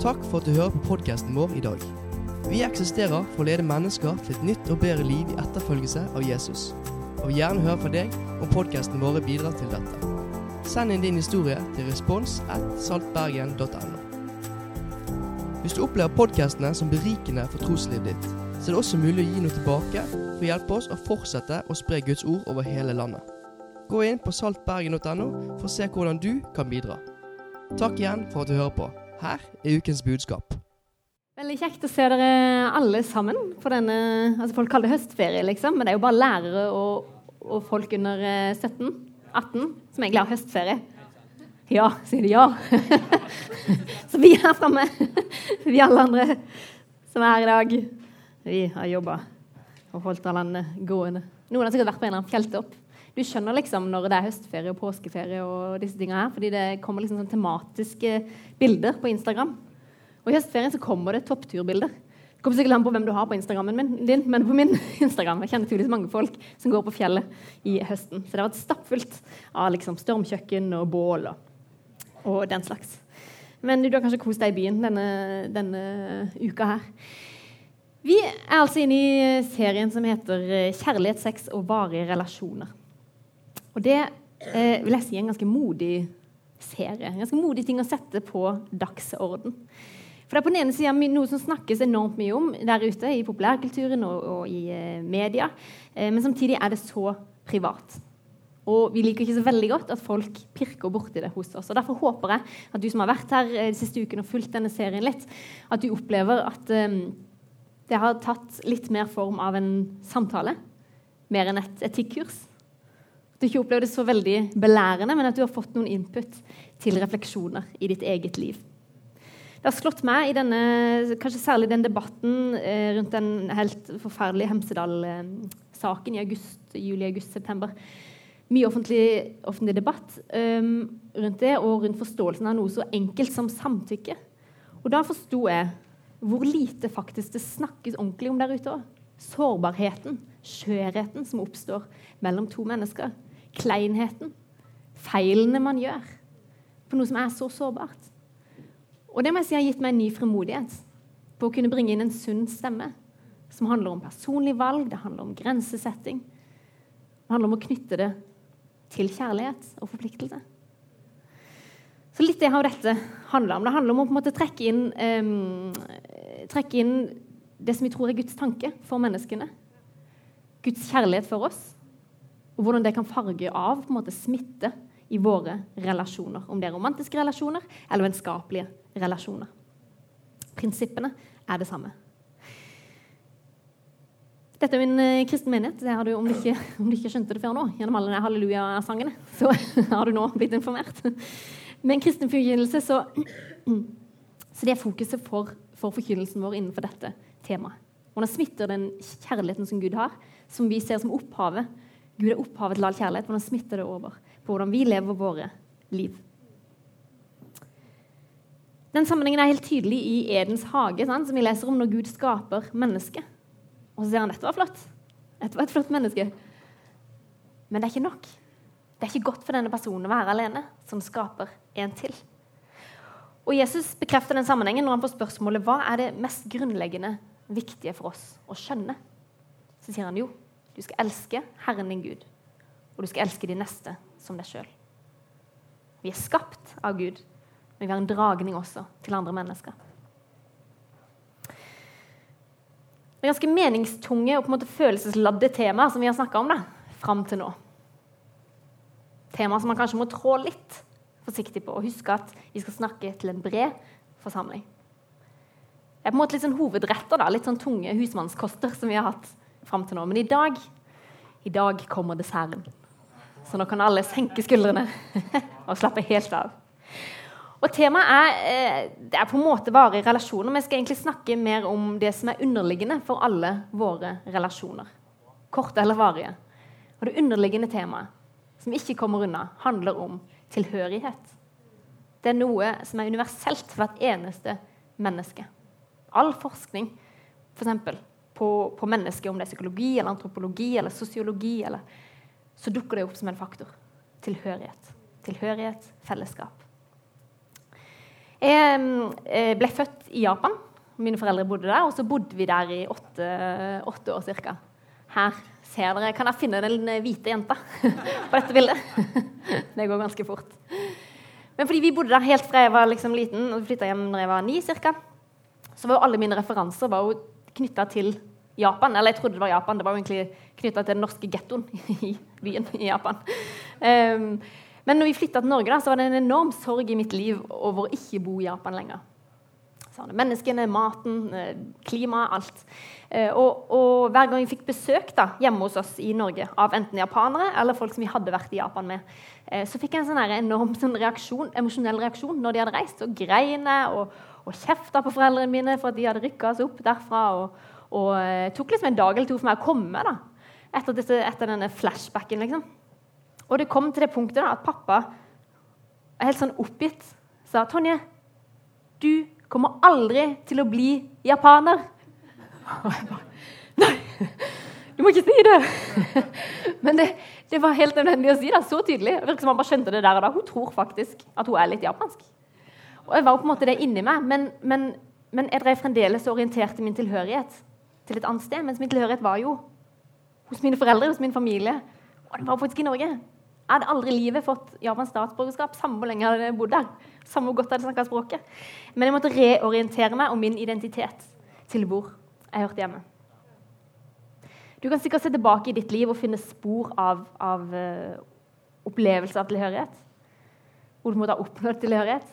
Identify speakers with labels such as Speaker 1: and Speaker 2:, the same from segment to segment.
Speaker 1: Takk for at du hører på podkasten vår i dag. Vi eksisterer for å lede mennesker til et nytt og bedre liv i etterfølgelse av Jesus. Og vil gjerne høre fra deg om podkasten våre bidrar til dette. Send inn din historie til respons at saltbergen.no. Hvis du opplever podkastene som berikende for troslivet ditt, så er det også mulig å gi noe tilbake for å hjelpe oss å fortsette å spre Guds ord over hele landet. Gå inn på saltbergen.no for å se hvordan du kan bidra. Takk igjen for at du hører på. Her er ukens budskap.
Speaker 2: Veldig kjekt å se dere alle sammen på denne altså Folk kaller det høstferie, liksom, men det er jo bare lærere og, og folk under 17, eh, 18 som egentlig har høstferie. Ja, sier de ja. Så vi her framme, vi alle andre som er her i dag, vi har jobba og holdt landet gående. Noen har sikkert vært på en eller annen fjelltopp. Du skjønner liksom når det er høstferie og påskeferie og disse tingene her, fordi det kommer liksom sånn tematiske bilder på Instagram. Og i høstferien så kommer det toppturbilder. Det kommer sikkert an på hvem du har på Instagrammen min, din, men på min Instagram jeg kjenner tydeligvis mange folk som går på fjellet i høsten. Så det har vært stappfullt av liksom stormkjøkken og bål og, og, den slags. Men du har kanskje kost deg i byen denne, denne uka her. Vi er altså inne i serien som heter 'Kjærlighet, sex og varige relasjoner'. Og det eh, vil jeg si er en ganske modig serie. En ganske modig ting å sette på dagsorden. For det er på den ene sida noe som snakkes enormt mye om der ute i populærkulturen og, og i eh, media, eh, men samtidig er det så privat. Og vi liker ikke så veldig godt at folk pirker borti det hos oss. Og Derfor håper jeg at du som har vært her eh, de siste ukene og fulgt denne serien litt, at du opplever at eh, det har tatt litt mer form av en samtale, mer enn et etikkurs. Du ikke opplevde det så veldig belærende, men at du har fått noen input til refleksjoner i ditt eget liv. Det har slått meg i denne, kanskje særlig den debatten eh, rundt den helt forferdelige Hemsedal-saken i august, juli, august, september. Mye offentlig, offentlig debatt um, rundt det, og rundt forståelsen av noe så enkelt som samtykke. Og da forsto jeg hvor lite faktisk det snakkes ordentlig om der ute òg. Sårbarheten, skjørheten som oppstår mellom to mennesker. Kleinheten. Feilene man gjør på noe som er så sårbart. Og det må jeg si har gitt meg en ny fremodighet på å kunne bringe inn en sunn stemme som handler om personlig valg, det handler om grensesetting. Det handler om å knytte det til kjærlighet og forpliktelse. Så litt det har dette handla om. Det handler om å på en måte trekke inn, eh, trekke inn det som vi tror er Guds tanke for menneskene. Guds kjærlighet for oss, og hvordan det kan farge av, på en måte smitte i våre relasjoner. Om det er romantiske relasjoner eller vennskapelige relasjoner. Prinsippene er det samme. Dette er min uh, kristen menighet. Det har du, om, du ikke, om, du ikke, skjønte det før nå, gjennom alle halleluja-sangene, så har du nå blitt informert. Med en kristen forkynnelse så, så det er fokuset for, for forkynnelsen vår innenfor dette temaet. Hvordan smitter den kjærligheten som Gud har, som vi ser som opphavet Gud er opphavet til all kjærlighet. Hvordan smitter det over på hvordan vi lever våre liv? Den sammenhengen er helt tydelig i Edens hage, sant? som vi leser om når Gud skaper mennesket. Og så sier han dette var flott. Dette var et flott menneske. Men det er ikke nok. Det er ikke godt for denne personen å være alene, som skaper en til. Og Jesus bekrefter den sammenhengen når han får spørsmålet hva er det mest grunnleggende viktige for oss å skjønne. Så sier han jo, du skal elske Herren din Gud, og du skal elske de neste som deg sjøl. Vi er skapt av Gud, men vi har en dragning også til andre mennesker. Det er ganske meningstunge og på en måte følelsesladde tema som vi har snakka om da, fram til nå. Tema som man kanskje må trå litt forsiktig på og huske at vi skal snakke til en bred forsamling. Det er på en måte litt sånn hovedretter, da, litt sånn tunge husmannskoster som vi har hatt fram til nå. Men i dag, i dag kommer desserten. Så nå kan alle senke skuldrene og slappe helt av. Og Temaet er, eh, det er på en måte varige relasjoner. men jeg skal egentlig snakke mer om det som er underliggende for alle våre relasjoner. Korte eller varige. Og Det underliggende temaet, som ikke kommer unna, handler om tilhørighet. Det er noe som er universelt for hvert eneste menneske. All forskning, f.eks på, på mennesket, om det er psykologi eller antropologi eller sosiologi, eller, så dukker det opp som en faktor. Tilhørighet. Tilhørighet, fellesskap. Jeg eh, ble født i Japan. Mine foreldre bodde der, og så bodde vi der i åtte, åtte år ca. Her ser dere Kan jeg finne den hvite jenta på dette bildet? Det går ganske fort. Men fordi vi bodde der helt fra jeg var liksom liten, og flytta hjem når jeg var ni ca., så var jo alle mine referanser var knytta til Japan. Eller jeg trodde det var Japan, det var jo egentlig knytta til den norske gettoen i byen i Japan. Um, men når vi flytta til Norge, da, så var det en enorm sorg i mitt liv over å ikke bo i Japan lenger. Sånn, menneskene, maten, eh, klimaet, alt. Eh, og, og, hver gang vi fikk besøk da, hjemme hos oss i Norge av enten japanere eller folk som vi hadde vært i Japan med, eh, så fikk jeg en sånn enorm sånn reaksjon, emosjonell reaksjon når de hadde reist. Og greine og, og kjefta på foreldrene mine for at de hadde rykka oss opp derfra. Og, og det tok liksom en dag eller to for meg å komme da, etter, disse, etter denne flashbacken. liksom. Og det kom til det punktet da, at pappa helt sånn oppgitt sa Tonje, du kommer aldri til å bli japaner. Og jeg bare Nei, du må ikke si det! Men det, det var helt nødvendig å si det så tydelig. Det virker som han bare skjønte det der og da. Hun tror faktisk at hun er litt japansk. Og jeg var på en måte det inni meg, men, men, men jeg drev fremdeles og orienterte min tilhørighet til et annet sted. Mens min tilhørighet var jo hos mine foreldre, hos min familie. Og det var faktisk i Norge. Jeg hadde aldri i livet fått japansk statsborgerskap, samme hvor lenge jeg hadde bodd der. Samme hvor godt jeg hadde snakka språket. Men jeg måtte reorientere meg om min identitet til hvor jeg hørte hjemme. Du kan sikkert se tilbake i ditt liv og finne spor av, av uh, opplevelse av tilhørighet. Hvor du måtte ha oppnådd tilhørighet,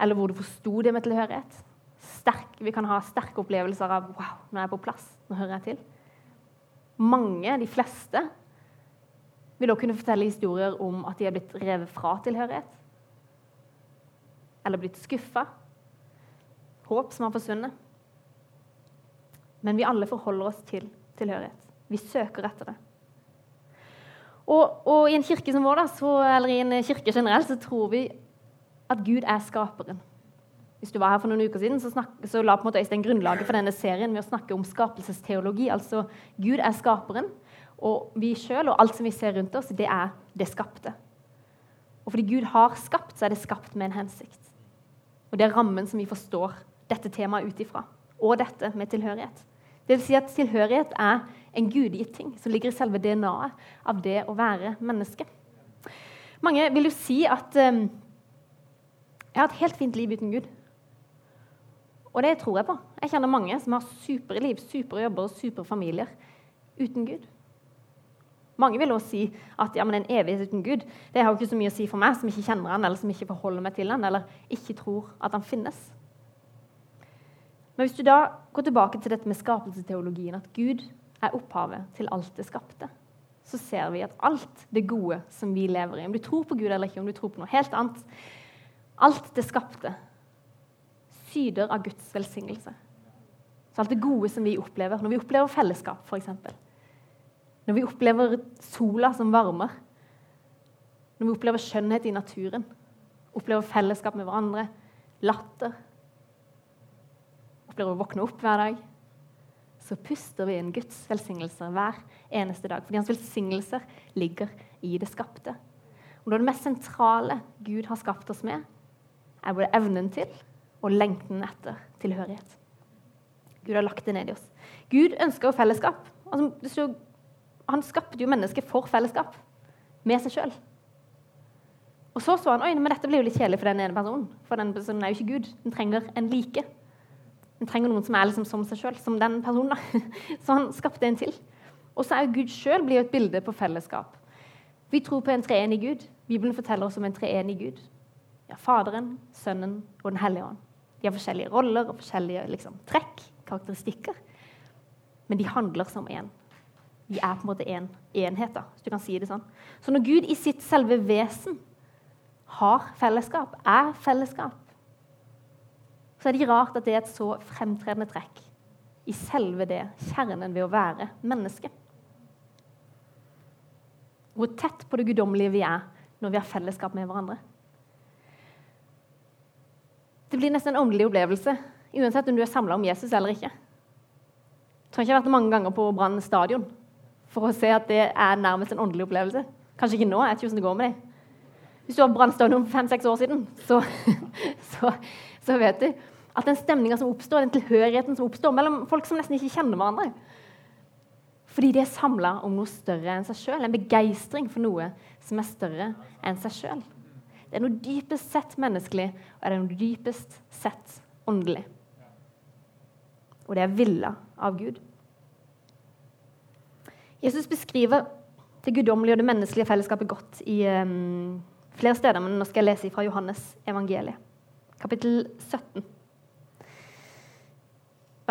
Speaker 2: eller hvor du forsto det med tilhørighet. Sterk, vi kan ha sterke opplevelser av 'wow, nå er jeg på plass', nå hører jeg til. Mange, de fleste, vil også kunne fortelle historier om at de er blitt revet fra tilhørighet. Eller blitt skuffa. Håp som har forsvunnet. Men vi alle forholder oss til tilhørighet. Vi søker etter det. Og, og i en kirke som vår, da, så, eller i en kirke generelt, så tror vi at Gud er skaperen. Hvis du var her for noen uker siden, så, snak, så la på en måte Øystein grunnlaget for denne serien med å snakke om skapelsesteologi. Altså Gud er skaperen, og vi sjøl og alt som vi ser rundt oss, det er det skapte. Og fordi Gud har skapt, så er det skapt med en hensikt. Og det er rammen som vi forstår dette temaet ut ifra. Og dette med tilhørighet. Det vil si at tilhørighet er en gudgitt ting som ligger i selve DNA-et av det å være menneske. Mange vil jo si at um, jeg har et helt fint liv uten Gud. Og det tror jeg på. Jeg kjenner mange som har supre liv, supre jobber og supre familier uten Gud. Mange vil også si at ja, en evighet uten Gud det har jo ikke så mye å si for meg som ikke kjenner han, eller som ikke forholder meg til han, eller ikke tror at han finnes. Men hvis du da går tilbake til dette med skapelsesteologien, at Gud er opphavet til alt det skapte, så ser vi at alt det gode som vi lever i, om du tror på Gud eller ikke, om du tror på noe helt annet Alt det skapte syder av Guds velsignelse. Så alt det gode som vi opplever, når vi opplever fellesskap, f.eks. Når vi opplever sola som varmer, når vi opplever skjønnhet i naturen, opplever fellesskap med hverandre, latter Opplever å våkne opp hver dag, så puster vi inn Guds velsignelser hver eneste dag. Fordi hans velsignelser ligger i det skapte. Og Det mest sentrale Gud har skapt oss med, er både evnen til og lengten etter tilhørighet. Gud har lagt det ned i oss. Gud ønsker jo fellesskap. Altså, han skapte jo mennesket for fellesskap med seg sjøl. Og så så han oi, men dette blir jo litt kjedelig for den ene personen. For den personen er jo ikke Gud. Den trenger en like. Den trenger noen som er liksom som seg sjøl, som den personen. da. Så han skapte en til. Og så er jo Gud sjøl et bilde på fellesskap. Vi tror på en treenig Gud. Bibelen forteller oss om en treenig Gud. Ja, Faderen, Sønnen og Den hellige ånd. De har forskjellige roller og forskjellige liksom, trekk, karakteristikker. Men de handler som én. De er på en måte en enhet, da, hvis du kan si det sånn. Så når Gud i sitt selve vesen har fellesskap, er fellesskap, så er det ikke rart at det er et så fremtredende trekk i selve det, kjernen ved å være menneske. Hvor tett på det guddommelige vi er når vi har fellesskap med hverandre. Blir nesten en åndelig opplevelse, uansett om du er samla om Jesus eller ikke. Jeg tror ikke jeg har vært mange ganger på Brann stadion for å se at det er nærmest en åndelig opplevelse. Kanskje ikke nå, jeg vet ikke hvordan det går med deg. Hvis du har stadion for fem-seks år siden, så, så, så, vet du at den stemninga som oppstår, den tilhørigheten som oppstår mellom folk som nesten ikke kjenner hverandre Fordi de er samla om noe større enn seg sjøl. En begeistring for noe som er større enn seg sjøl. Det er noe dypest sett menneskelig, og det er noe dypest sett åndelig. Og det er villa av Gud. Jesus beskriver det guddommelige og det menneskelige fellesskapet godt i um, flere steder, men nå skal jeg lese fra Johannes evangeliet, kapittel 17,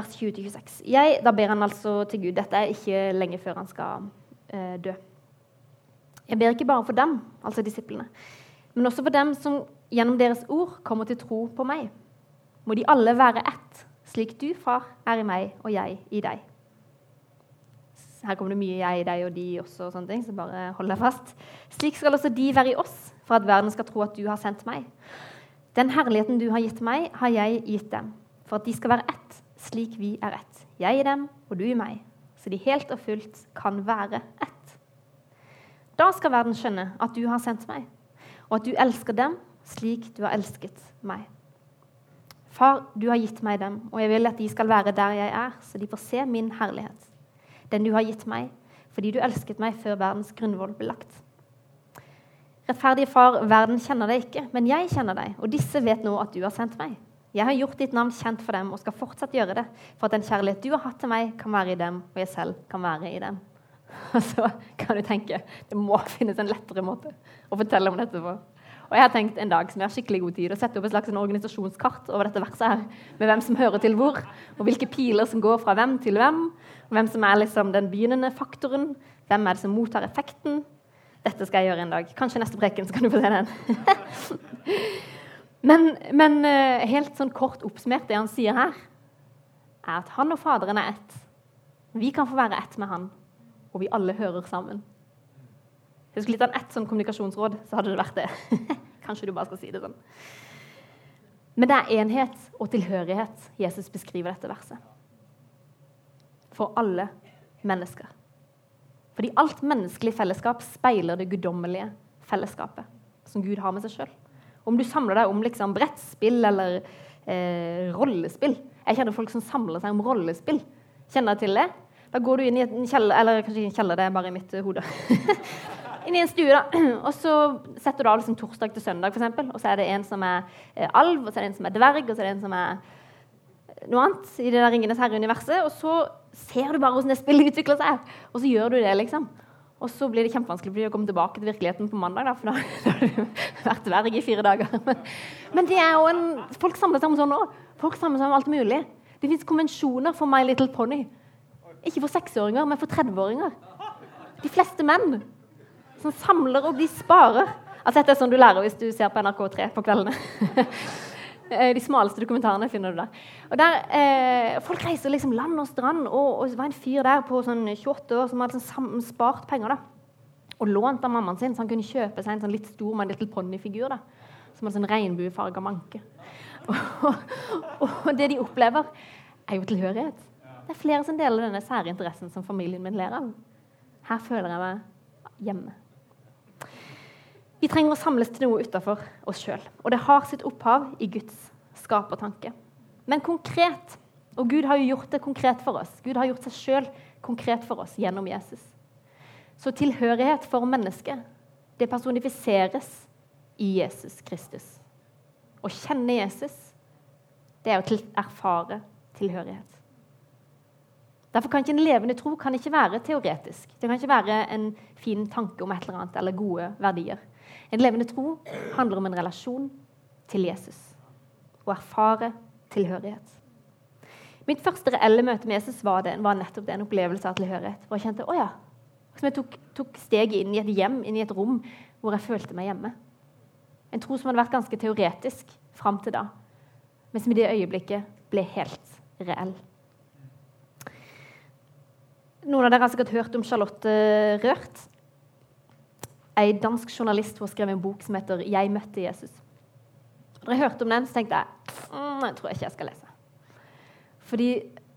Speaker 2: vers 20-26. Jeg, Da ber han altså til Gud. Dette er ikke lenge før han skal uh, dø. Jeg ber ikke bare for dem, altså disiplene, men også for dem som gjennom deres ord kommer til tro på meg. Må de alle være ett, slik du, far, er i meg og jeg i deg. Her kommer det mye jeg, i deg og de også, og sånne ting, så bare hold deg fast. Slik skal også de være i oss, for at verden skal tro at du har sendt meg. Den herligheten du har gitt meg, har jeg gitt dem, for at de skal være ett, slik vi er ett. Jeg i dem, og du i meg, så de helt og fullt kan være ett. Da skal verden skjønne at du har sendt meg, og at du elsker dem slik du har elsket meg. Far, du har gitt meg dem, og jeg vil at de skal være der jeg er, så de får se min herlighet den du har gitt meg, fordi du elsket meg før verdens grunnvoll ble lagt. Rettferdige far, verden kjenner deg ikke, men jeg kjenner deg, og disse vet nå at du har sendt meg. Jeg har gjort ditt navn kjent for dem og skal fortsatt gjøre det, for at den kjærlighet du har hatt til meg, kan være i dem, og jeg selv kan være i dem. Og så kan du tenke det må finnes en lettere måte å fortelle om dette på. Og jeg har tenkt en dag som jeg har skikkelig god tid, å sette opp et slags organisasjonskart over dette verset her, med hvem som hører til hvor, og hvilke piler som går fra hvem til hvem, og hvem som er liksom den begynnende faktoren, hvem er det som mottar effekten. Dette skal jeg gjøre en dag. Kanskje neste preken, så kan du få se den. men, men eh, helt sånn kort oppsummert, det han sier her, er at han og Faderen er ett. Vi kan få være ett med han, og vi alle hører sammen. Hvis Jeg skulle gitt han ett sånn kommunikasjonsråd, så hadde det vært det. Kanskje du bare skal si det sånn. Men det er enhet og tilhørighet Jesus beskriver dette verset. For alle mennesker. Fordi alt menneskelig fellesskap speiler det guddommelige fellesskapet som Gud har med seg sjøl. Om du samler deg om liksom brettspill eller eh, rollespill Jeg kjenner folk som samler seg om rollespill. Kjenner du til det? Da går du inn i en kjeller Eller kanskje ikke en kjeller, det er bare i mitt hode. inn i en stue, da. Og så setter du av liksom torsdag til søndag, f.eks. Og så er det en som er eh, alv, og så er det en som er dverg, og så er det en som er eh, noe annet i det der Ringenes herre-universet. Og så ser du bare hvordan det spillet utvikler seg, og så gjør du det, liksom. Og så blir det kjempevanskelig å komme tilbake til virkeligheten på mandag, da, for da, har du vært dverg i fire dager. Men, men, det er jo en Folk samler seg om sånn òg. Folk samler seg om alt mulig. Det fins konvensjoner for My Little Pony. Ikke for seksåringer, men for 30-åringer. De fleste menn som samler og de sparer. Altså, dette er sånn du lærer hvis du ser på NRK3 på kveldene. Eh, de smaleste dokumentarene finner du der. Og der eh, Folk reiser liksom land og strand. Og, og det var en fyr der på sånn 28 år som hadde sånn spart penger. da, Og lånt av mammaen sin, så han kunne kjøpe seg en sånn litt stor My Little Pony-figur. Som hadde sånn regnbuefarga manke. Og, og, og, det de opplever, er jo tilhørighet. Det er flere som deler denne sære interessen som familien min ler av. Her føler jeg meg hjemme. Vi trenger å samles til noe utafor oss sjøl. Og det har sitt opphav i Guds skapertanke. Men konkret. Og Gud har jo gjort det konkret for oss. Gud har gjort seg sjøl konkret for oss gjennom Jesus. Så tilhørighet for mennesket, det personifiseres i Jesus Kristus. Å kjenne Jesus, det er å erfare tilhørighet. Derfor kan ikke En levende tro kan ikke være teoretisk. Det kan ikke være en fin tanke om et eller annet eller gode verdier. En levende tro handler om en relasjon til Jesus. Å erfare tilhørighet. Mitt første reelle møte med Jesus var, det, var nettopp det, en opplevelse av tilhørighet. Hvor jeg kjente, å ja, som jeg tok, tok steget inn i et hjem, inn i et rom hvor jeg følte meg hjemme. En tro som hadde vært ganske teoretisk fram til da, men som i det øyeblikket ble helt reell. Noen av dere har sikkert hørt om Charlotte Rørt ei dansk journalist har skrevet en bok som heter 'Jeg møtte Jesus'. Da jeg hørte om den, så tenkte jeg mm, jeg tror ikke jeg skal lese. Fordi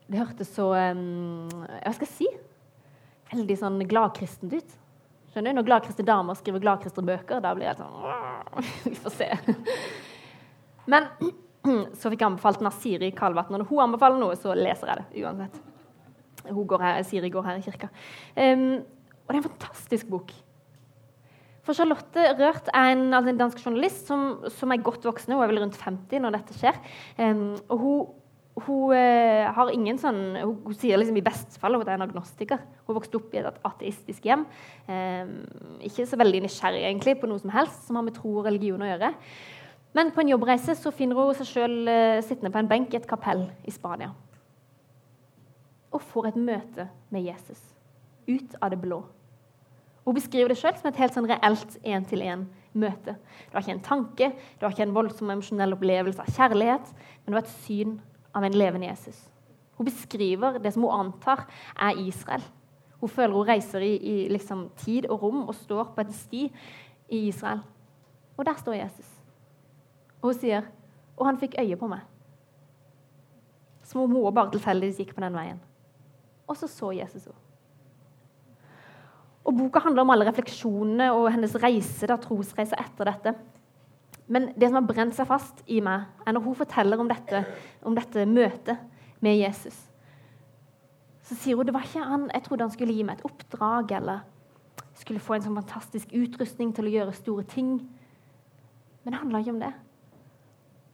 Speaker 2: det hørtes så um, Hva skal jeg si? Veldig sånn gladkristent ut. Skjønner du? Når gladkristne damer skriver gladkristne bøker, da blir jeg sånn Vi får se. Men så fikk jeg anbefalt den av Siri Kalvatn. Når hun anbefaler noe, så leser jeg det uansett. Går her, Siri går her i kirka. Um, og det er en fantastisk bok. For Charlotte Rørt er en, altså en dansk journalist som, som, er godt voksen. Hun er vel rundt 50 når dette skjer. Um, og hun, hun uh, har ingen sånn hun, hun, sier liksom i best fall at hun er en agnostiker. Hun vokste opp i et ateistisk hjem. Um, ikke så veldig nysgjerrig egentlig på noe som helst som har med tro og religion å gjøre. Men på en jobbreise så finner hun seg sjøl uh, eh, sittende på en benk i et kapell i Spania. Og får et møte med Jesus. Ut av det blå. Hun beskriver det sjøl som et helt sånn reelt én-til-én-møte. Det var ikke en tanke, det var ikke en voldsom emosjonell opplevelse av kjærlighet, men det var et syn av en levende Jesus. Hun beskriver det som hun antar er Israel. Hun føler hun reiser i, i liksom, tid og rom og står på en sti i Israel. Og der står Jesus. Og hun sier Og han fikk øye på meg. Som om hun bare tilfeldigvis gikk på den veien. Og så så Jesus henne. Og Boka handler om alle refleksjonene og hennes reise, da, trosreise etter dette. Men det som har brent seg fast i meg, er når hun forteller om dette, om dette møtet med Jesus. Så sier hun det var ikke han, jeg trodde han skulle gi meg et oppdrag eller skulle få en sånn fantastisk utrustning til å gjøre store ting. Men det handla ikke om det.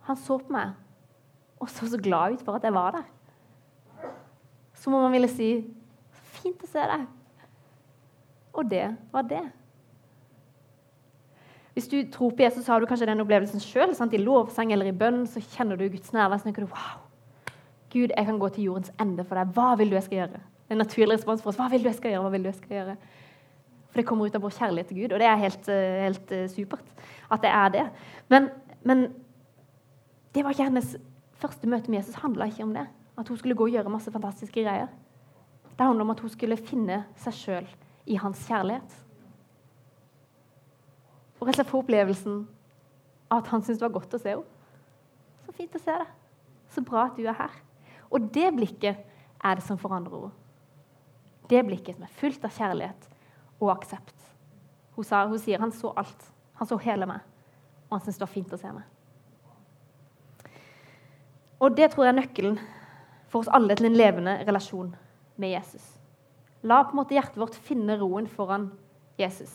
Speaker 2: Han så på meg og så så glad ut for at jeg var der. Som om han ville si 'Fint å se deg'. Og det var det. Hvis du tror på Jesus, så har du kanskje den opplevelsen sjøl. I lovsang eller i bønn så kjenner du Guds nærvær. Så tenker du wow, Gud, jeg kan gå til jordens ende for deg. Hva vil du jeg skal gjøre? En naturlig respons for oss. Hva vil du jeg skal gjøre? Hva vil du jeg skal gjøre? For det kommer ut av vår kjærlighet til Gud, og det er helt, eh, helt eh, supert at det er det. Men, men det var ikke hennes første møte med Jesus handla ikke om det. At hun skulle gå og gjøre masse fantastiske greier. Det handler om at hun skulle finne seg sjøl i hans kjærlighet. Og rett og slett få opplevelsen av at han syntes det var godt å se henne. Så fint å se deg. Så bra at du er her. Og det blikket er det som forandrer henne. Det blikket som er fullt av kjærlighet og aksept. Hun, sa, hun sier han så alt. Han så hele meg, og han syntes det var fint å se meg. Og det tror jeg er nøkkelen for oss alle til en levende relasjon med Jesus. La på en måte hjertet vårt finne roen foran Jesus.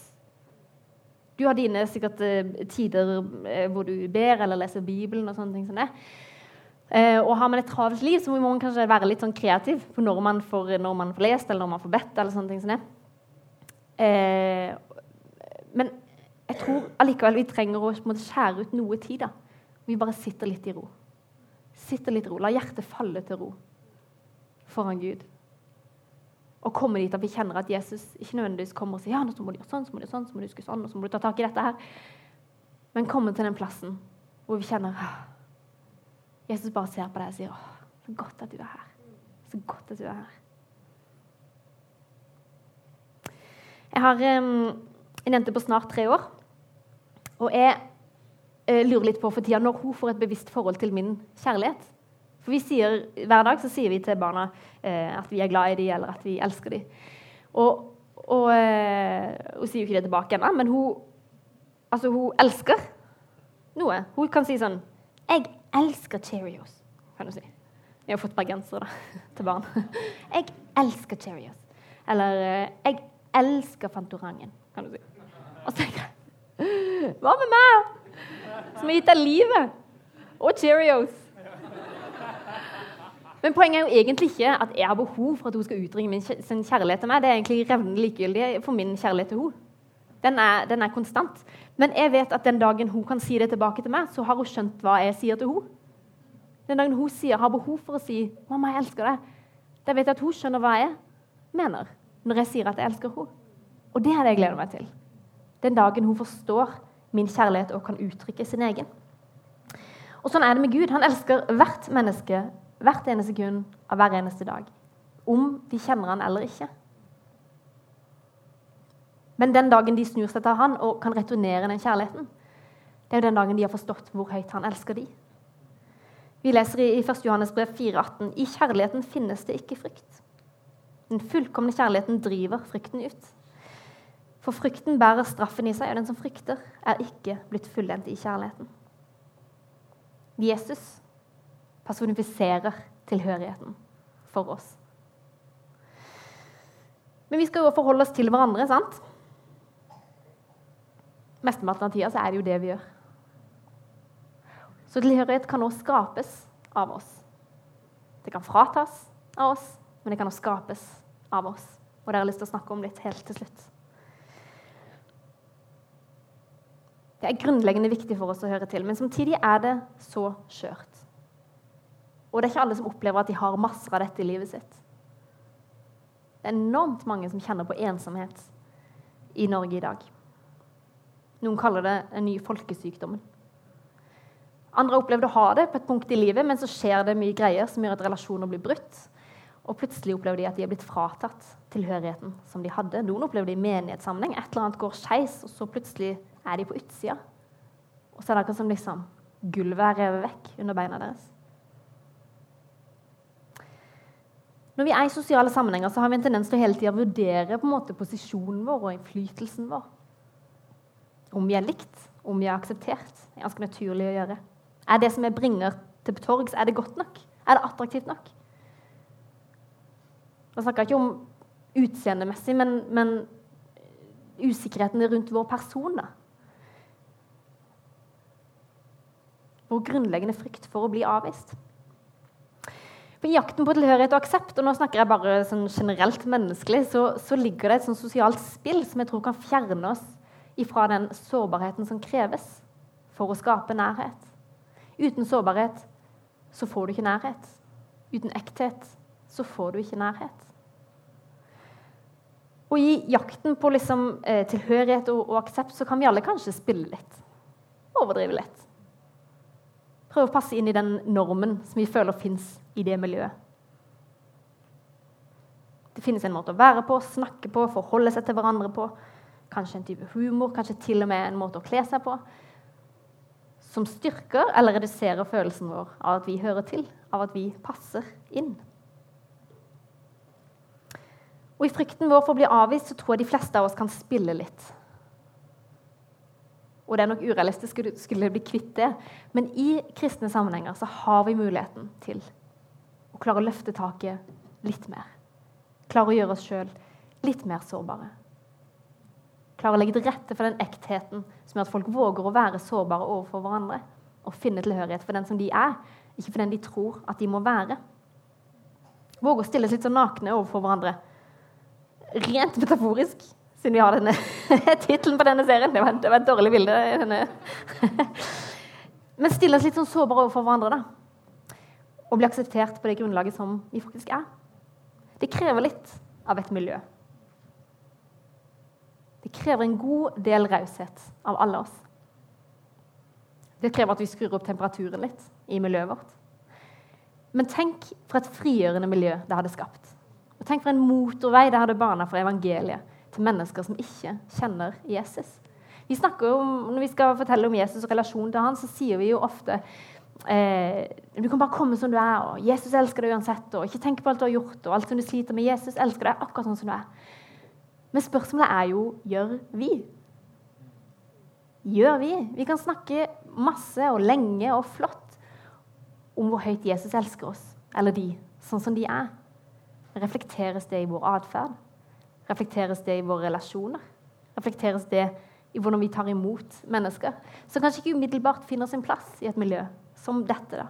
Speaker 2: Du har dine sikkert eh, tider eh, hvor du ber eller leser Bibelen. og sånne ting som det. Eh, og Har man et travelt liv, så må man kanskje være litt sånn kreativ på når man får, når man får lest eller når man får bedt. eller sånne ting som det. Men jeg tror allikevel vi trenger å skjære ut noe tid. da. Vi bare sitter litt i ro. Sitte litt ro. La hjertet falle til ro foran Gud. Og komme dit at vi kjenner at Jesus ikke nødvendigvis kommer og sier ja, nå må du gjøre sånn, så må du gjøre sånn, så må du huske sånn, og så må du ta tak i dette her. Men komme til den plassen hvor vi kjenner Jesus bare ser på deg og sier åh, så godt at du er her. Så godt at du er her. Jeg har en jente på snart tre år. Og jeg lurer litt på for tida når hun får et bevisst forhold til min kjærlighet. For vi sier, Hver dag så sier vi til barna eh, at vi er glad i dem, eller at vi elsker dem. Og, og eh, hun sier jo ikke det tilbake ennå, men hun, altså, hun elsker noe. Hun kan si sånn 'Jeg elsker Cheerios', kan hun si. Vi har fått bergensere til barn. 'Jeg elsker Cheerios'. Eller eh, 'Jeg elsker Fantorangen', kan du si. Og så tenker jeg Hva med meg? Som har gitt deg livet. Og Cheerios. Men poenget er jo egentlig ikke at jeg har behov for at hun skal utringe min kjærlighet til meg. Det er egentlig revnende likegyldig for min kjærlighet til henne. Den er, den er, konstant. Men jeg vet at den dagen hun kan si det tilbake til meg, så har hun skjønt hva jeg sier til henne. Den dagen hun sier, har behov for å si 'Mamma, jeg elsker deg', da vet jeg at hun skjønner hva jeg mener når jeg sier at jeg elsker henne. Og det er det jeg gleder meg til. Den dagen hun forstår min kjærlighet og kan uttrykke sin egen. Og Sånn er det med Gud. Han elsker hvert menneske hvert eneste sekund av hver eneste dag. Om de kjenner han eller ikke. Men den dagen de snur seg til han og kan returnere den kjærligheten, det er jo den dagen de har forstått hvor høyt han elsker de. Vi leser i 1. Johannes brev 4,18.: I kjærligheten finnes det ikke frykt. Den fullkomne kjærligheten driver frykten ut. For frykten bærer straffen i seg, og den som frykter, er ikke blitt fullendt i kjærligheten. Jesus personifiserer tilhørigheten for oss. Men vi skal jo forholde oss til hverandre, sant? Mesteparten av tida er det jo det vi gjør. Så tilhørighet kan også skapes av oss. Det kan fratas av oss, men det kan også skapes av oss. Og det har jeg lyst til å snakke om litt helt til slutt. Det er grunnleggende viktig for oss å høre til, men samtidig er det så skjørt. Og det er ikke alle som opplever at de har masser av dette i livet sitt. Det er enormt mange som kjenner på ensomhet i Norge i dag. Noen kaller det en ny folkesykdommen. Andre har opplevd å ha det på et punkt i livet, men så skjer det mye greier som gjør at relasjoner blir brutt. Og plutselig opplever de at de er blitt fratatt tilhørigheten som de hadde. Noen opplever det i menighetssammenheng. Et eller annet går skeis, og så plutselig er de på utsida. Og så er det akkurat som liksom gulvet er revet vekk under beina deres. Når vi er i sosiale sammenhenger, så har vi en tendens til å hele tida vurdere på en måte posisjonen vår og innflytelsen vår. Om vi er likt, om vi er akseptert. Det er ganske naturlig å gjøre. Er det som jeg bringer til torgs, er det godt nok? Er det attraktivt nok? Da snakker jeg ikke om utseendemessig, men, men usikkerheten rundt vår person. da. Vår grunnleggende frykt for å bli avvist. For I jakten på tilhørighet og aksept, og nå snakker jeg bare sånn generelt menneskelig, så, så ligger det et sånn sosialt spill som jeg tror kan fjerne oss ifra den sårbarheten som kreves for å skape nærhet. Uten sårbarhet så får du ikke nærhet. Uten ekthet så får du ikke nærhet. Og i jakten på liksom, eh, tilhørighet og, og, aksept så kan vi alle kanskje spille litt. Overdrive litt. Prøve å passe inn i den normen som vi føler fins i det miljøet. Det finnes en måte å være på, snakke på, forholde seg til hverandre på. Kanskje en type humor, kanskje til og med en måte å kle seg på. Som styrker eller reduserer følelsen vår av at vi hører til, av at vi passer inn. Og I frykten vår for å bli avvist så tror jeg de fleste av oss kan spille litt. Og det er nok urealistisk skulle bli kvitt det. Men i kristne sammenhenger så har vi muligheten til å klare å løfte taket litt mer. Klare å gjøre oss sjøl litt mer sårbare. Klare å legge til rette for den ektheten som gjør at folk våger å være sårbare overfor hverandre. Og finne tilhørighet for den som de er, ikke for den de tror at de må være. Våge å stille litt så nakne overfor hverandre rent metaforisk, siden vi har denne tittelen på denne serien. Det var, det var, et dårlig bilde. Men stille oss litt sånn sårbare overfor hverandre. da. Og bli akseptert på det grunnlaget som vi faktisk er. Det krever litt av et miljø. Det krever en god del raushet av alle oss. Det krever at vi skrur opp temperaturen litt i miljøet vårt. Men tenk for et frigjørende miljø det hadde skapt. Og tenk for en motorvei det hadde bana for evangeliet til mennesker som ikke kjenner Jesus. Vi om, Når vi skal fortelle om Jesus og relasjon til han, så sier vi jo ofte eh, du kan bare komme som du er, og Jesus elsker deg uansett. og Ikke tenk på alt du har gjort, og alt som du sliter med. Jesus elsker deg akkurat sånn som du er. Men spørsmålet er jo gjør vi? Gjør vi? Vi kan snakke masse og lenge og flott om hvor høyt Jesus elsker oss, eller de, sånn som de er. Reflekteres det i vår atferd? Reflekteres det i våre relasjoner? Reflekteres det i hvordan vi tar imot mennesker? Som kanskje ikke umiddelbart finner sin plass i et miljø som dette. da.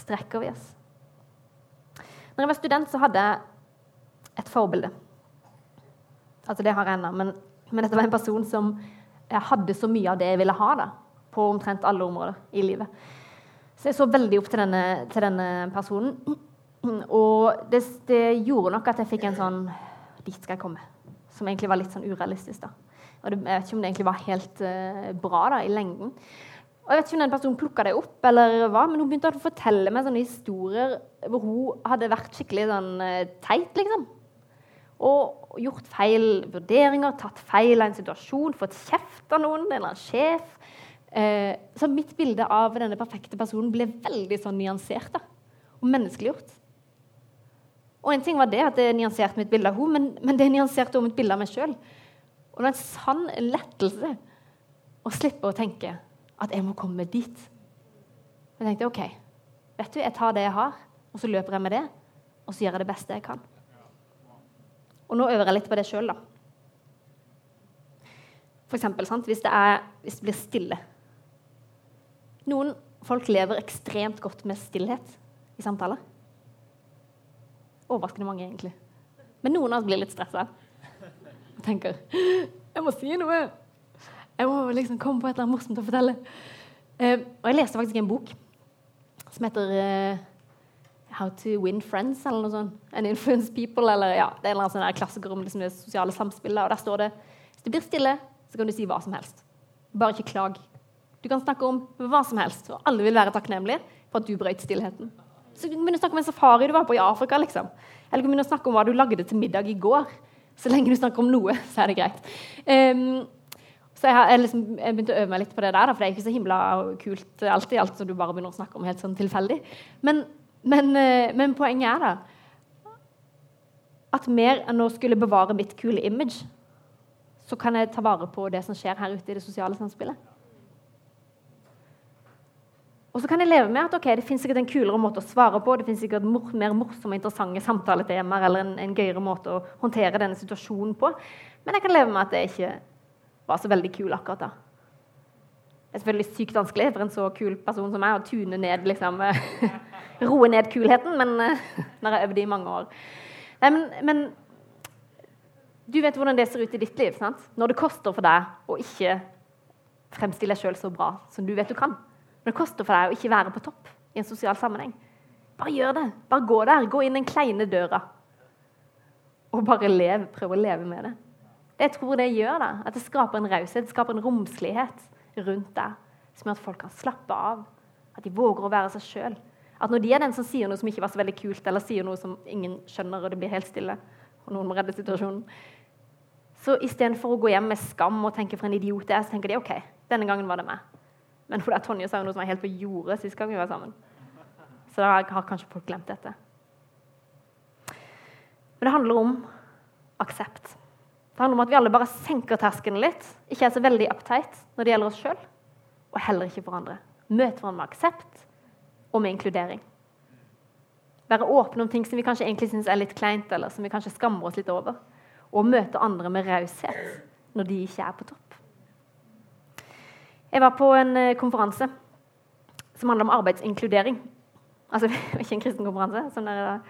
Speaker 2: Strekker vi oss? Når jeg var student, så hadde jeg et forbilde. Altså, det har jeg ennå, men, men, dette var en person som hadde så mye av det jeg ville ha da, på omtrent alle områder i livet. Så jeg så veldig opp til denne, til denne personen. Og det, det, gjorde nok at jeg fikk en sånn Dit skal jeg komme. Som egentlig var litt sånn urealistisk. da. Og det, Jeg vet ikke om det egentlig var helt uh, bra da, i lengden. Og jeg vet ikke om den personen plukka det opp, eller hva, men hun begynte å fortelle meg sånne historier hvor hun hadde vært skikkelig sånn uh, teit, liksom. Og gjort feil vurderinger, tatt feil av en situasjon, fått kjeft av noen, en eller annen sjef. Eh, så mitt bilde av denne perfekte personen ble veldig sånn nyansert da, og menneskeliggjort. Og en ting var det at det nyanserte mitt bilde av henne, men, men det nyanserte også mitt bilde av meg sjøl. Og det er en sann lettelse å slippe å tenke at jeg må komme dit. Jeg tenkte OK, vet du, jeg tar det jeg har, og så løper jeg med det. Og så gjør jeg det beste jeg kan. Og nå øver jeg litt på det sjøl, da. For eksempel, sant? Hvis, det er, hvis det blir stille. Noen folk lever ekstremt godt med stillhet i samtaler. Overraskende mange, egentlig. Men noen av oss blir litt stressa og tenker jeg må si noe. Jeg må liksom komme på et eller annet morsomt å fortelle. Uh, og jeg leste faktisk en bok som heter uh, How to win friends, eller noe sånt. And influence people, eller ja, Det er en eller annen sånn klassiker om liksom det sosiale samspillet. Og der står det hvis det blir stille, så kan du si hva som helst. Bare ikke klag. Du kan snakke om hva som helst, og alle vil være takknemlige for at du brøt stillheten. Så du kan begynne å snakke om en safari du var på i Afrika. liksom. Eller du kan begynne å snakke om hva du lagde til middag i går. Så lenge du snakker om noe, så er det greit. Um, så jeg har jeg liksom, jeg begynte å øve meg litt på det der, for det er ikke så himla kult alltid. alt som du bare begynner å snakke om helt sånn tilfeldig. Men, men, uh, men poenget er da at mer enn å skulle bevare mitt kule image, så kan jeg ta vare på det som skjer her ute i det sosiale samspillet. Og så kan jeg leve med at okay, det finnes sikkert en kulere måte å svare på, det finnes sikkert mor mer morsomme interessante samtaletemaer eller en, en, gøyere måte å håndtere denne situasjonen på. Men jeg kan leve med at det ikke var så veldig kul akkurat da. Det er selvfølgelig sykt vanskelig for en så kul person som meg å tune ned liksom, Roe ned kulheten, men når jeg har øvd i mange år. Nei, men, men, du vet hvordan det ser ut i ditt liv. sant? Når det koster for deg å ikke fremstille deg sjøl så bra som du vet du kan. Men det koster for deg å ikke være på topp i en sosial sammenheng. Bare gjør det. Bare gå der. Gå inn den kleine døra. Og bare lev. Prøv å leve med det. Jeg tror det gjør, da, at det skaper en raushet, det skaper en romslighet rundt deg som gjør at folk kan slappe av. At de våger å være seg sjøl. At når de er den som sier noe som ikke var så veldig kult, eller sier noe som ingen skjønner, og det blir helt stille, og noen må redde situasjonen, så istedenfor å gå hjem med skam og tenke for en idiot det er, så tenker de OK, denne gangen var det meg. Men der Tonje sa jo noe som var helt på jordet sist gang vi var sammen. Så da har kanskje folk glemt dette. Men det handler om aksept. Det handler om at vi alle bare senker terskelen litt, ikke er så veldig uptight når det gjelder oss sjøl, og heller ikke for andre. Møte hverandre med aksept og med inkludering. Være åpne om ting som vi kanskje egentlig syns er litt kleint, eller som vi kanskje skammer oss litt over. Og møte andre med raushet når de ikke er på topp. Jeg var på en eh, konferanse som handla om arbeidsinkludering. Altså ikke en kristen konferanse, som dere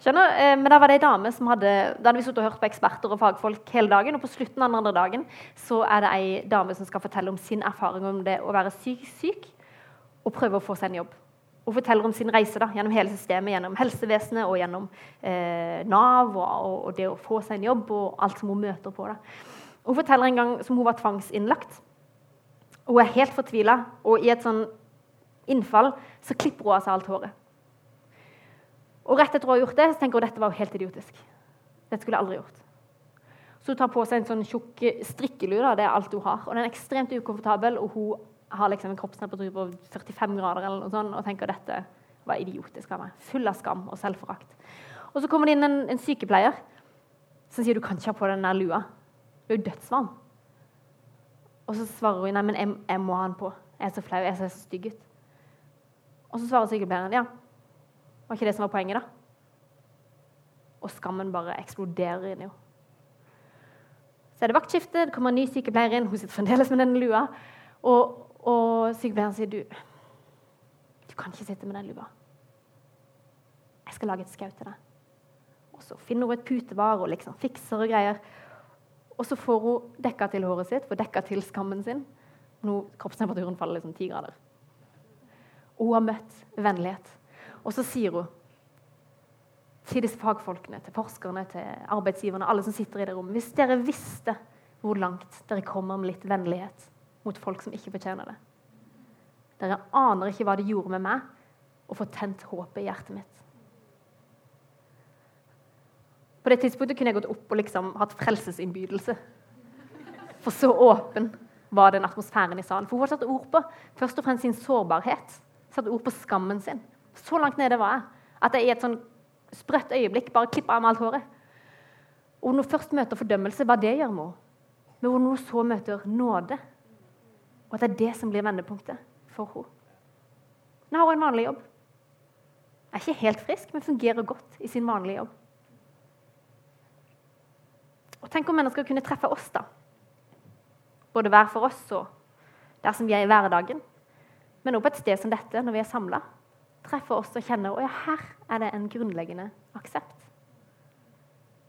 Speaker 2: skjønner. Eh, men da var det ei dame som hadde Da hadde vi sittet og hørt på eksperter og fagfolk hele dagen. Og på slutten av den andre dagen så er det ei dame som skal fortelle om sin erfaring om det å være syk, syk og prøve å få seg en jobb. Hun forteller om sin reise da, gjennom hele systemet, gjennom helsevesenet og gjennom eh, Nav og, og, det å få seg en jobb og alt som hun møter på. Da. Hun forteller en gang som hun var tvangsinnlagt. Hun er helt fortvila, og i et sånn innfall så klipper hun av seg alt håret. Og rett etter å ha gjort det, så tenker hun at dette var helt idiotisk. Dette skulle jeg aldri gjort. Så hun tar på seg en sånn tjukk strikkelue. Det er alt hun har. Og den er ekstremt ukomfortabel, og hun har liksom en kroppstemperatur på 45 grader eller noe sånt, og tenker at dette var idiotisk av meg. Full av skam og selvforakt. Og så kommer det inn en, en sykepleier som sier du kan ikke ha på den lua. Du er jo dødsvarm. Og så svarer hun nei, men jeg, jeg må ha den på. Jeg er så flau. Jeg ser så stygg ut. Og så svarer sykepleieren ja. Var ikke det som var poenget, da? Og skammen bare eksploderer inni henne. Så er det vaktskifte, det kommer en ny sykepleier inn. Hun sitter fremdeles med den lua. Og, og sykepleieren sier du, du kan ikke sitte med den lua. Jeg skal lage et skau til deg. Og så finner hun et putevar og liksom fikser og greier. Og så får hun dekka til håret sitt, får dekka til skammen sin. Nå kroppstemperaturen faller liksom ti grader. Og hun har møtt vennlighet. Og så sier hun til disse fagfolkene, til forskerne, til arbeidsgiverne, alle som sitter i det rommet Hvis dere visste hvor langt dere kommer med litt vennlighet mot folk som ikke fortjener det Dere aner ikke hva det gjorde med meg å få tent håpet i hjertet mitt. På det tidspunktet kunne jeg gått opp og liksom hatt frelsesinnbydelse. For så åpen var den atmosfæren i salen. For hun hadde satt ord på først og fremst sin sårbarhet. Satt ord på skammen sin. Så langt nede var jeg at jeg i et sånn sprøtt øyeblikk bare klippa av meg alt håret. Og når hun først møter fordømmelse, hva det gjør med henne Men hvor hun så møter nåde. Og at det er det som blir vendepunktet for henne. Nå har hun en vanlig jobb. Er ikke helt frisk, men fungerer godt i sin vanlige jobb. Og Tenk om mennesker kunne treffe oss, da. Både hver for oss og der som vi er i hverdagen. Men også på et sted som dette, når vi er samla. Treffe oss og kjenne at ja, her er det en grunnleggende aksept.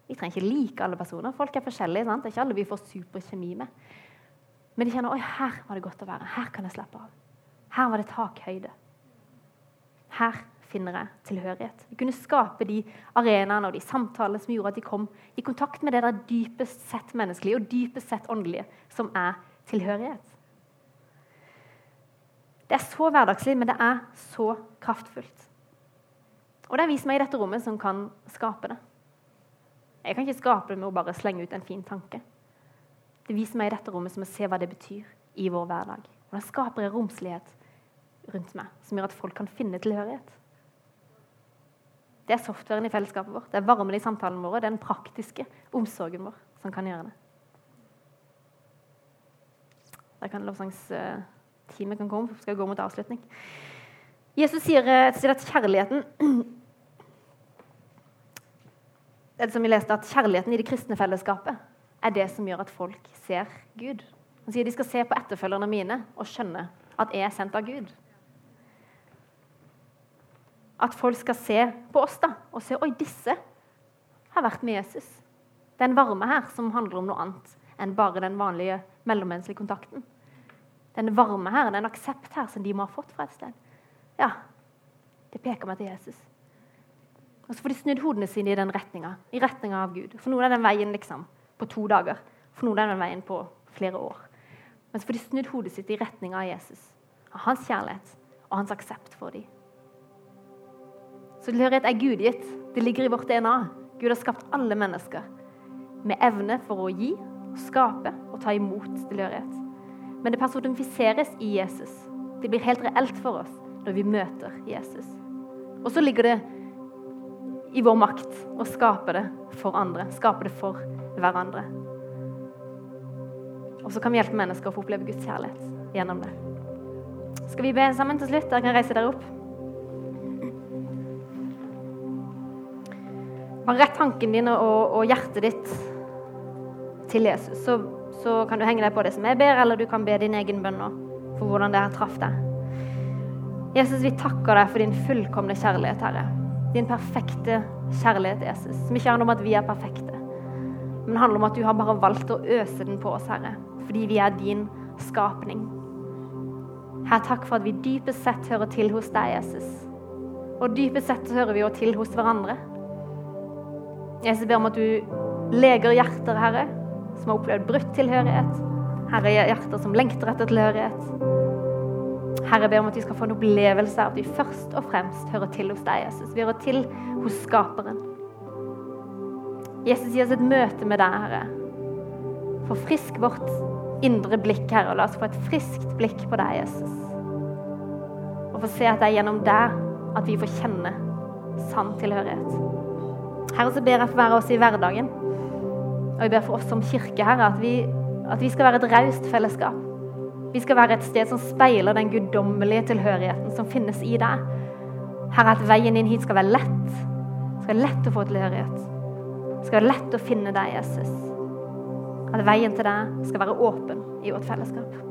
Speaker 2: Vi trenger ikke like alle personer. Folk er forskjellige. sant? Det er ikke alle vi får superkjemi med. Men de kjenner at her var det godt å være. Her kan jeg slappe av. Her var det takhøyde. Her finner tilhørighet. Vi kunne skape de arenaene og de samtalene som gjorde at de kom i kontakt med det der dypest sett menneskelige og dypest sett åndelige, som er tilhørighet. Det er så hverdagslig, men det er så kraftfullt. Og det er vi som er i dette rommet, som kan skape det. Jeg kan ikke skape det med å bare slenge ut en fin tanke. Det er vi som er i dette rommet, som må se hva det betyr i vår hverdag. Det skaper jeg romslighet rundt meg som gjør at folk kan finne tilhørighet. Det er softwaren i fellesskapet vårt. Det er varmen i samtalene våre. Det er den praktiske omsorgen vår som kan gjøre det. Der kan lovsangsteamet kan komme, skal gå mot avslutning. Jesus sier et sted at kjærligheten det som vi leste, at Kjærligheten i det kristne fellesskapet er det som gjør at folk ser Gud. Han sier de skal se på etterfølgerne mine og skjønne at jeg er sendt av Gud at folk skal se på oss da, og se oi, disse har vært med Jesus. Det er en varme her som handler om noe annet enn bare den vanlige mellommenneskelige kontakten. Det er en varme her, det er en aksept her som de må ha fått fra et sted. Ja, det peker meg til Jesus. Og så får de snudd hodene sine i den retninga, i retninga av Gud. For noen er den veien liksom på to dager. For noen er den veien på flere år. Men så får de snudd hodet sitt i retninga av Jesus, av hans kjærlighet og hans aksept for dem. Så tilhørighet er gudgitt. Det ligger i vårt DNA. Gud har skapt alle mennesker med evne for å gi, skape og ta imot tilhørighet. Men det personifiseres i Jesus. Det blir helt reelt for oss når vi møter Jesus. Og så ligger det i vår makt å skape det for andre. Skape det for hverandre. Og så kan vi hjelpe mennesker å få oppleve Guds kjærlighet gjennom det. Skal vi be sammen til slutt? Dere kan reise dere opp. Bare rett tanken din og, og, hjertet ditt til Jesus. Så, så, kan du henge deg på det som jeg ber, eller du kan be din egen bønn for hvordan det har traff deg. Jesus, vi takker deg for din fullkomne kjærlighet, Herre. Din perfekte kjærlighet, Jesus. Som ikke handler om at vi er perfekte, men handler om at du har bare valgt å øse den på oss, Herre. Fordi vi er din skapning. Her, takk for at vi dypest sett hører til hos deg, Jesus. Og dypest sett hører vi jo til hos hverandre. Jesus ber om at du leger hjerter, Herre, som har opplevd brutt tilhørighet. Herre, hjerter som lengter etter tilhørighet. Herre, ber om at vi skal få en opplevelse av at vi først og fremst hører til hos deg, Jesus. Vi hører til hos Skaperen. Jesus, gi oss et møte med deg, Herre. Forfrisk vårt indre blikk, Herre, og la oss få et friskt blikk på deg, Jesus. Og få se at det er gjennom deg at vi får kjenne sann tilhørighet. Herre, så ber jeg for hver oss i hverdagen. Og jeg ber for oss som kirke, Herre, at vi, at vi skal være et raust fellesskap. Vi skal være et sted som speiler den guddommelige tilhørigheten som finnes i deg. Herre, at veien inn hit skal være lett. Det skal være lett å få tilhørighet. Det skal være lett å finne deg, Jesus. At veien til deg skal være åpen i vårt fellesskap.